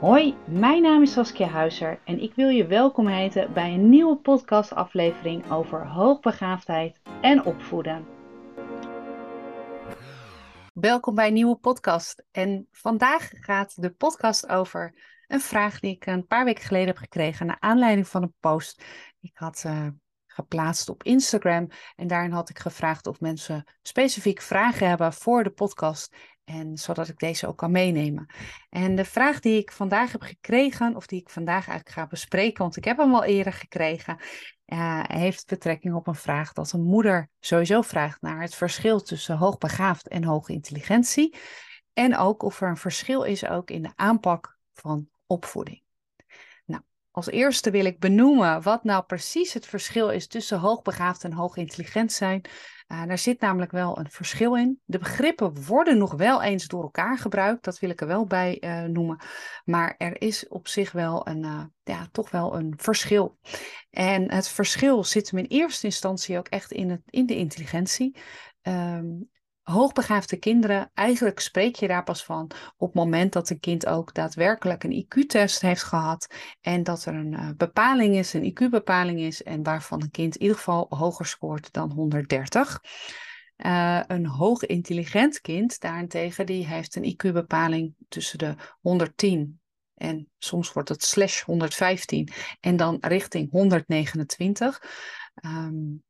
Hoi, mijn naam is Saskia Huizer en ik wil je welkom heten bij een nieuwe podcastaflevering over hoogbegaafdheid en opvoeden. Welkom bij een nieuwe podcast. En vandaag gaat de podcast over een vraag die ik een paar weken geleden heb gekregen naar aanleiding van een post. Ik had uh, geplaatst op Instagram en daarin had ik gevraagd of mensen specifiek vragen hebben voor de podcast en zodat ik deze ook kan meenemen. En de vraag die ik vandaag heb gekregen, of die ik vandaag eigenlijk ga bespreken, want ik heb hem al eerder gekregen, uh, heeft betrekking op een vraag dat een moeder sowieso vraagt naar het verschil tussen hoogbegaafd en hoge intelligentie. En ook of er een verschil is ook in de aanpak van opvoeding. Als eerste wil ik benoemen wat nou precies het verschil is tussen hoogbegaafd en hoogintelligent zijn. Uh, daar zit namelijk wel een verschil in. De begrippen worden nog wel eens door elkaar gebruikt, dat wil ik er wel bij uh, noemen. Maar er is op zich wel een, uh, ja, toch wel een verschil. En het verschil zit hem in eerste instantie ook echt in, het, in de intelligentie. Um, hoogbegaafde kinderen, eigenlijk spreek je daar pas van op het moment dat een kind ook daadwerkelijk een IQ-test heeft gehad en dat er een uh, bepaling is, een IQ-bepaling is en waarvan een kind in ieder geval hoger scoort dan 130. Uh, een hoog intelligent kind daarentegen, die heeft een IQ-bepaling tussen de 110 en soms wordt het slash 115 en dan richting 129. Um,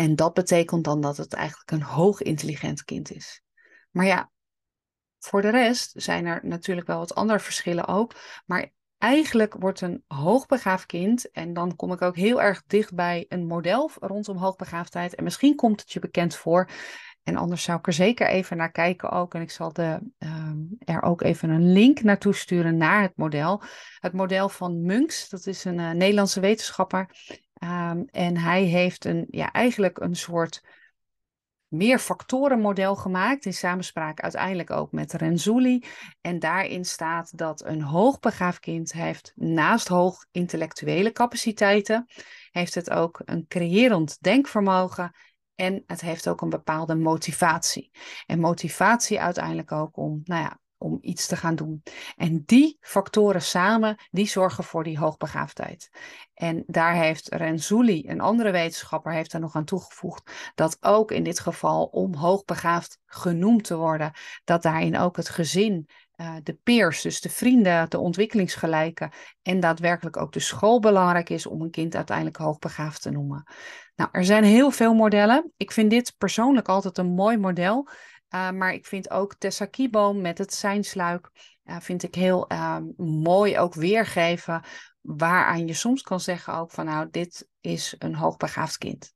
en dat betekent dan dat het eigenlijk een hoog intelligent kind is. Maar ja, voor de rest zijn er natuurlijk wel wat andere verschillen ook. Maar eigenlijk wordt een hoogbegaafd kind, en dan kom ik ook heel erg dicht bij een model rondom hoogbegaafdheid. En misschien komt het je bekend voor. En anders zou ik er zeker even naar kijken ook. En ik zal de, um, er ook even een link naartoe sturen naar het model. Het model van Munks, dat is een uh, Nederlandse wetenschapper. Um, en hij heeft een, ja, eigenlijk een soort meer factorenmodel gemaakt in samenspraak uiteindelijk ook met Renzulli. En daarin staat dat een hoogbegaafd kind heeft naast hoog intellectuele capaciteiten, heeft het ook een creërend denkvermogen en het heeft ook een bepaalde motivatie. En motivatie uiteindelijk ook om, nou ja, om iets te gaan doen. En die factoren samen, die zorgen voor die hoogbegaafdheid. En daar heeft Renzulli, een andere wetenschapper, heeft er nog aan toegevoegd dat ook in dit geval om hoogbegaafd genoemd te worden, dat daarin ook het gezin, uh, de peers, dus de vrienden, de ontwikkelingsgelijken en daadwerkelijk ook de school belangrijk is om een kind uiteindelijk hoogbegaafd te noemen. Nou, er zijn heel veel modellen. Ik vind dit persoonlijk altijd een mooi model. Uh, maar ik vind ook Tessa Kieboom met het zijnsluik, uh, vind ik heel uh, mooi ook weergeven. Waaraan je soms kan zeggen ook van nou, dit is een hoogbegaafd kind.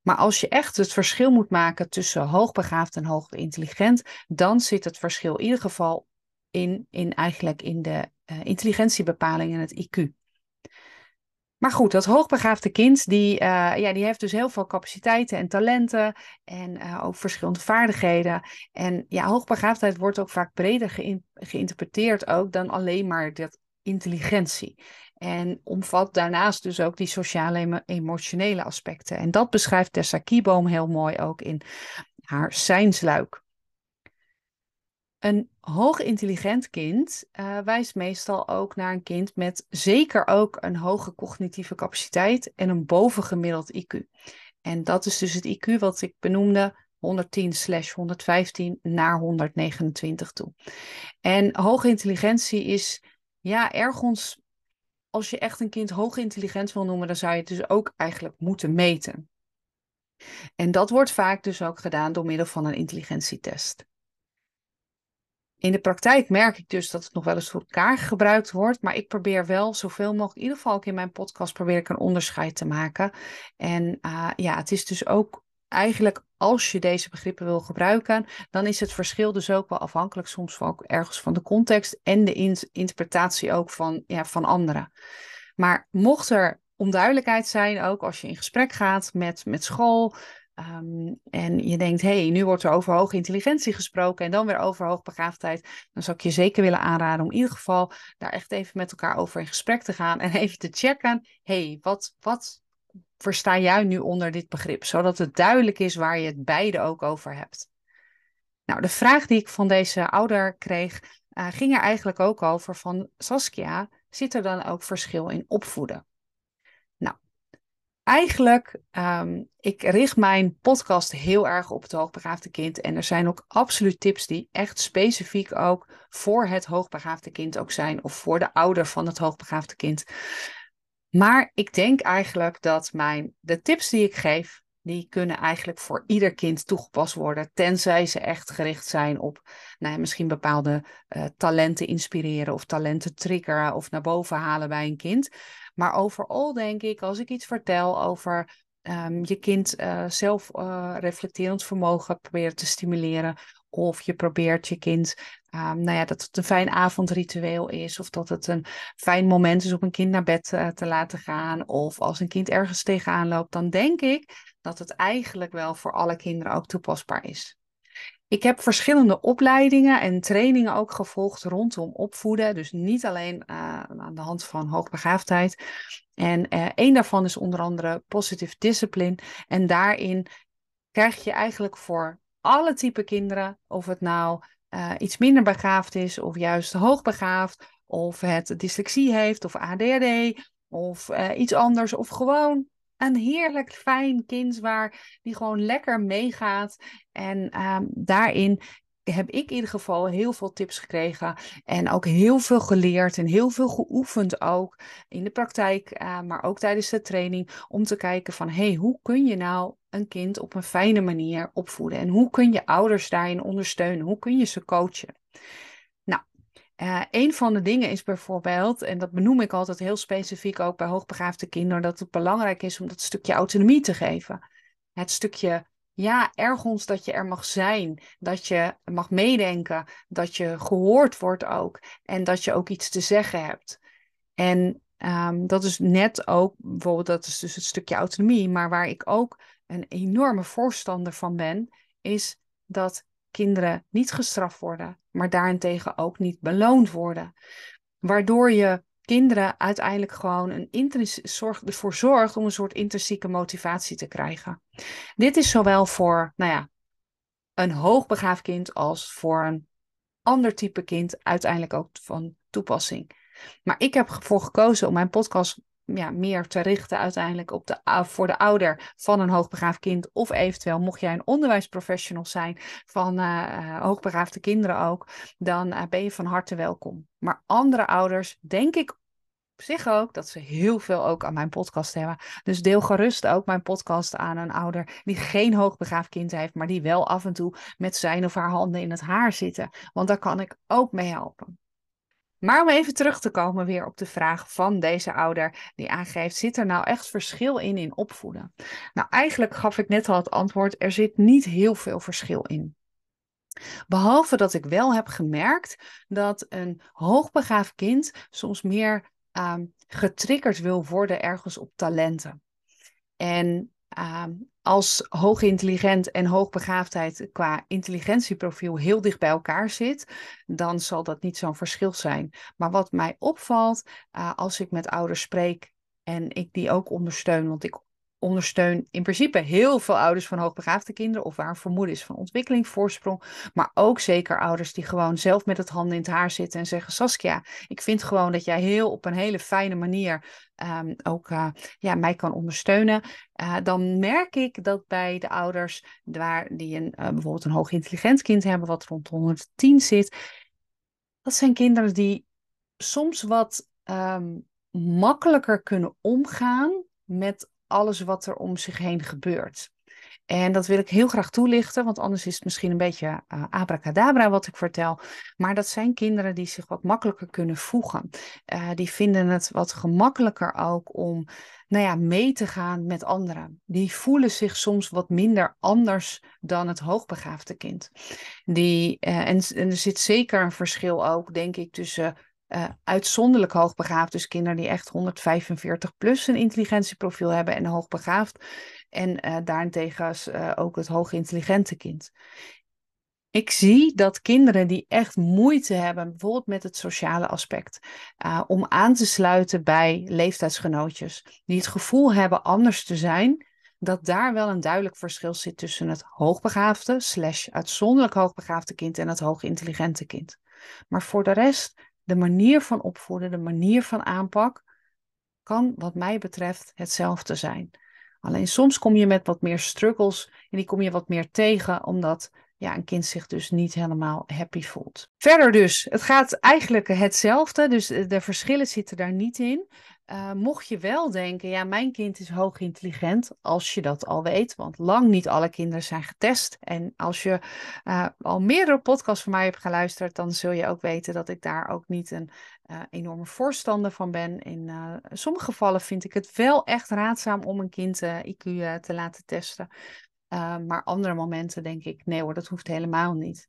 Maar als je echt het verschil moet maken tussen hoogbegaafd en hoogintelligent, dan zit het verschil in ieder geval in, in eigenlijk in de uh, intelligentiebepaling en het IQ. Maar goed, dat hoogbegaafde kind, die, uh, ja, die heeft dus heel veel capaciteiten en talenten en uh, ook verschillende vaardigheden. En ja, hoogbegaafdheid wordt ook vaak breder geïn geïnterpreteerd ook dan alleen maar dat intelligentie. En omvat daarnaast dus ook die sociale en emotionele aspecten. En dat beschrijft Tessa Kieboom heel mooi ook in haar zijnsluik. Een hoog intelligent kind uh, wijst meestal ook naar een kind met zeker ook een hoge cognitieve capaciteit en een bovengemiddeld IQ. En dat is dus het IQ wat ik benoemde, 110 slash 115 naar 129 toe. En hoge intelligentie is ja ergens, als je echt een kind hoog intelligent wil noemen, dan zou je het dus ook eigenlijk moeten meten. En dat wordt vaak dus ook gedaan door middel van een intelligentietest. In de praktijk merk ik dus dat het nog wel eens voor elkaar gebruikt wordt. Maar ik probeer wel zoveel mogelijk, in ieder geval ook in mijn podcast, probeer ik een onderscheid te maken. En uh, ja, het is dus ook eigenlijk als je deze begrippen wil gebruiken, dan is het verschil dus ook wel afhankelijk soms ook ergens van de context en de in interpretatie ook van, ja, van anderen. Maar mocht er onduidelijkheid zijn, ook als je in gesprek gaat met, met school, Um, en je denkt, hé, hey, nu wordt er over hoge intelligentie gesproken en dan weer over hoogbegaafdheid. Dan zou ik je zeker willen aanraden om in ieder geval daar echt even met elkaar over in gesprek te gaan en even te checken, hé, hey, wat, wat versta jij nu onder dit begrip? Zodat het duidelijk is waar je het beide ook over hebt. Nou, de vraag die ik van deze ouder kreeg, ging er eigenlijk ook over van Saskia, zit er dan ook verschil in opvoeden? Eigenlijk, um, ik richt mijn podcast heel erg op het hoogbegaafde kind. En er zijn ook absoluut tips die echt specifiek ook voor het hoogbegaafde kind ook zijn. Of voor de ouder van het hoogbegaafde kind. Maar ik denk eigenlijk dat mijn, de tips die ik geef, die kunnen eigenlijk voor ieder kind toegepast worden, tenzij ze echt gericht zijn op nou ja, misschien bepaalde uh, talenten inspireren of talenten triggeren of naar boven halen bij een kind. Maar overal denk ik, als ik iets vertel over um, je kind uh, zelf uh, reflecterend vermogen proberen te stimuleren, of je probeert je kind, um, nou ja, dat het een fijn avondritueel is. Of dat het een fijn moment is om een kind naar bed uh, te laten gaan. Of als een kind ergens tegenaan loopt, dan denk ik dat het eigenlijk wel voor alle kinderen ook toepasbaar is. Ik heb verschillende opleidingen en trainingen ook gevolgd rondom opvoeden. Dus niet alleen uh, aan de hand van hoogbegaafdheid. En uh, één daarvan is onder andere Positive Discipline. En daarin krijg je eigenlijk voor alle type kinderen, of het nou uh, iets minder begaafd is of juist hoogbegaafd, of het dyslexie heeft of ADHD of iets anders, of gewoon een heerlijk fijn kind waar die gewoon lekker meegaat. En um, daarin heb ik in ieder geval heel veel tips gekregen en ook heel veel geleerd en heel veel geoefend ook in de praktijk, uh, maar ook tijdens de training om te kijken van hey, hoe kun je nou een kind op een fijne manier opvoeden en hoe kun je ouders daarin ondersteunen, hoe kun je ze coachen. Uh, een van de dingen is bijvoorbeeld, en dat benoem ik altijd heel specifiek ook bij hoogbegaafde kinderen, dat het belangrijk is om dat stukje autonomie te geven. Het stukje, ja, ergens dat je er mag zijn, dat je mag meedenken, dat je gehoord wordt ook en dat je ook iets te zeggen hebt. En um, dat is net ook, bijvoorbeeld, dat is dus het stukje autonomie, maar waar ik ook een enorme voorstander van ben, is dat kinderen niet gestraft worden, maar daarentegen ook niet beloond worden. Waardoor je kinderen uiteindelijk gewoon een zorg, ervoor zorgt om een soort intrinsieke motivatie te krijgen. Dit is zowel voor nou ja, een hoogbegaafd kind als voor een ander type kind uiteindelijk ook van toepassing. Maar ik heb ervoor gekozen om mijn podcast ja, meer te richten uiteindelijk op de, voor de ouder van een hoogbegaafd kind. Of eventueel, mocht jij een onderwijsprofessional zijn van uh, hoogbegaafde kinderen ook, dan uh, ben je van harte welkom. Maar andere ouders, denk ik op zich ook dat ze heel veel ook aan mijn podcast hebben. Dus deel gerust ook mijn podcast aan een ouder die geen hoogbegaafd kind heeft, maar die wel af en toe met zijn of haar handen in het haar zitten. Want daar kan ik ook mee helpen. Maar om even terug te komen weer op de vraag van deze ouder die aangeeft, zit er nou echt verschil in in opvoeden? Nou, eigenlijk gaf ik net al het antwoord, er zit niet heel veel verschil in. Behalve dat ik wel heb gemerkt dat een hoogbegaafd kind soms meer um, getriggerd wil worden ergens op talenten. En uh, als hoogintelligent en hoogbegaafdheid qua intelligentieprofiel heel dicht bij elkaar zit, dan zal dat niet zo'n verschil zijn. Maar wat mij opvalt uh, als ik met ouders spreek en ik die ook ondersteun, want ik ondersteun in principe heel veel ouders van hoogbegaafde kinderen of waar vermoeden is van ontwikkelingsvoorsprong. Maar ook zeker ouders die gewoon zelf met het handen in het haar zitten en zeggen: Saskia, ik vind gewoon dat jij heel op een hele fijne manier um, ook uh, ja, mij kan ondersteunen. Uh, dan merk ik dat bij de ouders waar die een, uh, bijvoorbeeld een hoog intelligent kind hebben, wat rond 110 zit, dat zijn kinderen die soms wat um, makkelijker kunnen omgaan met alles wat er om zich heen gebeurt. En dat wil ik heel graag toelichten, want anders is het misschien een beetje uh, abracadabra wat ik vertel. Maar dat zijn kinderen die zich wat makkelijker kunnen voegen. Uh, die vinden het wat gemakkelijker ook om nou ja, mee te gaan met anderen. Die voelen zich soms wat minder anders dan het hoogbegaafde kind. Die, en, en er zit zeker een verschil ook, denk ik, tussen uh, uitzonderlijk hoogbegaafd. Dus kinderen die echt 145 plus een intelligentieprofiel hebben en hoogbegaafd. En uh, daarentegen uh, ook het hoogintelligente kind. Ik zie dat kinderen die echt moeite hebben, bijvoorbeeld met het sociale aspect, om aan te sluiten bij leeftijdsgenootjes, die het gevoel hebben anders te zijn, dat daar wel een duidelijk verschil zit tussen het hoogbegaafde, slash uitzonderlijk hoogbegaafde kind en het hoogintelligente kind. Maar voor de rest, de manier van opvoeden, de manier van aanpak, kan wat mij betreft hetzelfde zijn. Alleen soms kom je met wat meer struggles en die kom je wat meer tegen, omdat ja, een kind zich dus niet helemaal happy voelt. Verder dus, het gaat eigenlijk hetzelfde, dus de verschillen zitten daar niet in. Uh, mocht je wel denken, ja, mijn kind is hoog intelligent, als je dat al weet, want lang niet alle kinderen zijn getest. En als je uh, al meerdere podcasts van mij hebt geluisterd, dan zul je ook weten dat ik daar ook niet een uh, enorme voorstander van ben. In sommige gevallen vind ik het wel echt raadzaam om een kind IQ te laten testen. Maar andere momenten denk ik, nee hoor, dat hoeft helemaal niet.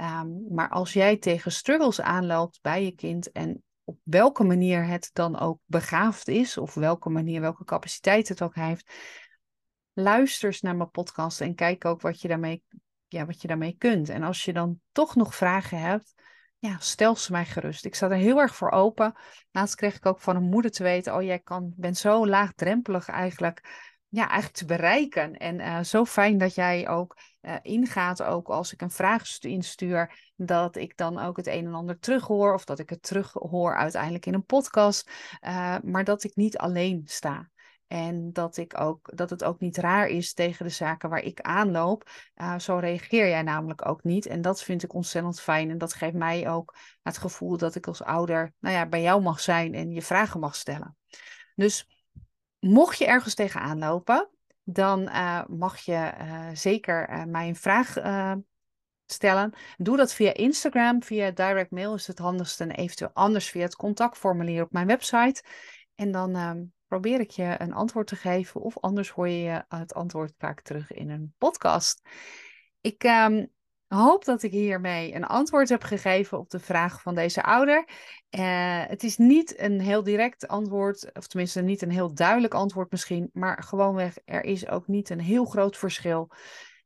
Um, maar als jij tegen struggles aanloopt bij je kind en op welke manier het dan ook begaafd is, of welke manier, welke capaciteit het ook heeft, luister eens naar mijn podcast en kijk ook wat je daarmee, ja, wat je daarmee kunt. En als je dan toch nog vragen hebt, ja, stel ze mij gerust. Ik sta er heel erg voor open. Laatst kreeg ik ook van een moeder te weten, oh jij kan, bent zo laagdrempelig eigenlijk ja, eigenlijk te bereiken. En uh, zo fijn dat jij ook uh, ingaat, ook als ik een vraag instuur, dat ik dan ook het een en ander terughoor, of dat ik het terughoor uiteindelijk in een podcast, uh, maar dat ik niet alleen sta. En dat, ik ook, dat het ook niet raar is tegen de zaken waar ik aanloop. Zo reageer jij namelijk ook niet. En dat vind ik ontzettend fijn. En dat geeft mij ook het gevoel dat ik als ouder nou ja, bij jou mag zijn en je vragen mag stellen. Dus mocht je ergens tegenaan lopen, dan uh, mag je uh, zeker uh, mij een vraag stellen. Doe dat via Instagram, via direct mail is het handigst en eventueel anders via het contactformulier op mijn website. En dan ehm, probeer ik je een antwoord te geven of anders hoor je het antwoord vaak terug in een podcast. Ik um, hoop dat ik hiermee een antwoord heb gegeven op de vraag van deze ouder. Uh, het is niet een heel direct antwoord, of tenminste niet een heel duidelijk antwoord misschien, maar gewoonweg, er is ook niet een heel groot verschil.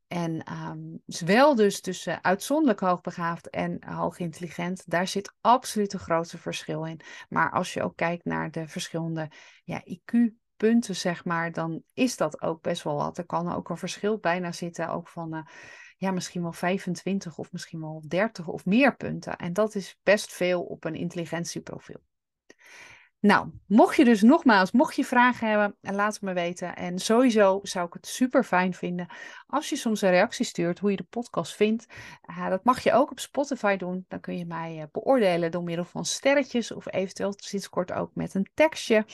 En um, wel dus tussen uitzonderlijk hoogbegaafd en hoogintelligent, daar zit absoluut een grote verschil in. Maar als je ook kijkt naar de verschillende ja, IQ-punten, zeg maar, dan is dat ook best wel wat. Er kan ook een verschil bijna zitten, ook van... Uh, ja, misschien wel 25 of misschien wel 30 of meer punten. En dat is best veel op een intelligentieprofiel. Nou, mocht je dus nogmaals, mocht je vragen hebben, laat het me weten. En sowieso zou ik het super fijn vinden als je soms een reactie stuurt hoe je de podcast vindt. Uh, dat mag je ook op Spotify doen. Dan kun je mij uh, beoordelen door middel van sterretjes of eventueel sinds kort ook met een tekstje.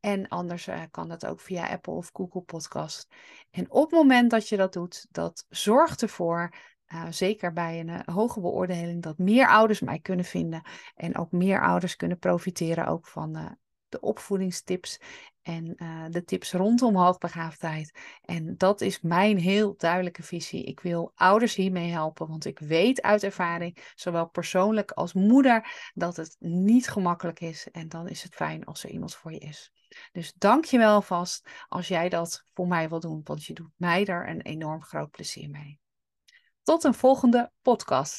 En anders uh, kan dat ook via Apple of Google Podcast. En op het moment dat je dat doet, dat zorgt ervoor, uh, zeker bij een uh, hoge beoordeling, dat meer ouders mij kunnen vinden. En ook meer ouders kunnen profiteren ook van de opvoedingstips en de tips rondom hoogbegaafdheid. En dat is mijn heel duidelijke visie. Ik wil ouders hiermee helpen, want ik weet uit ervaring, zowel persoonlijk als moeder, dat het niet gemakkelijk is. En dan is het fijn als er iemand voor je is. Dus dank je wel vast als jij dat voor mij wil doen, want je doet mij daar een enorm groot plezier mee. Tot een volgende podcast.